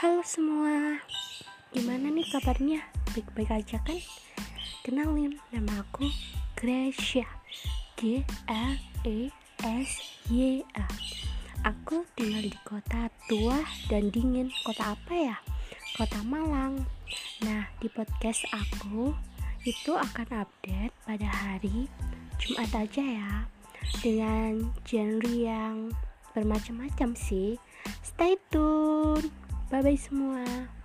Halo semua, gimana nih kabarnya? Baik-baik aja kan? Kenalin, nama aku Gracia. G A E S Y A. Aku tinggal di kota tua dan dingin. Kota apa ya? Kota Malang. Nah, di podcast aku itu akan update pada hari Jumat aja ya. Dengan genre yang bermacam-macam sih. Stay tune Bye bye semua.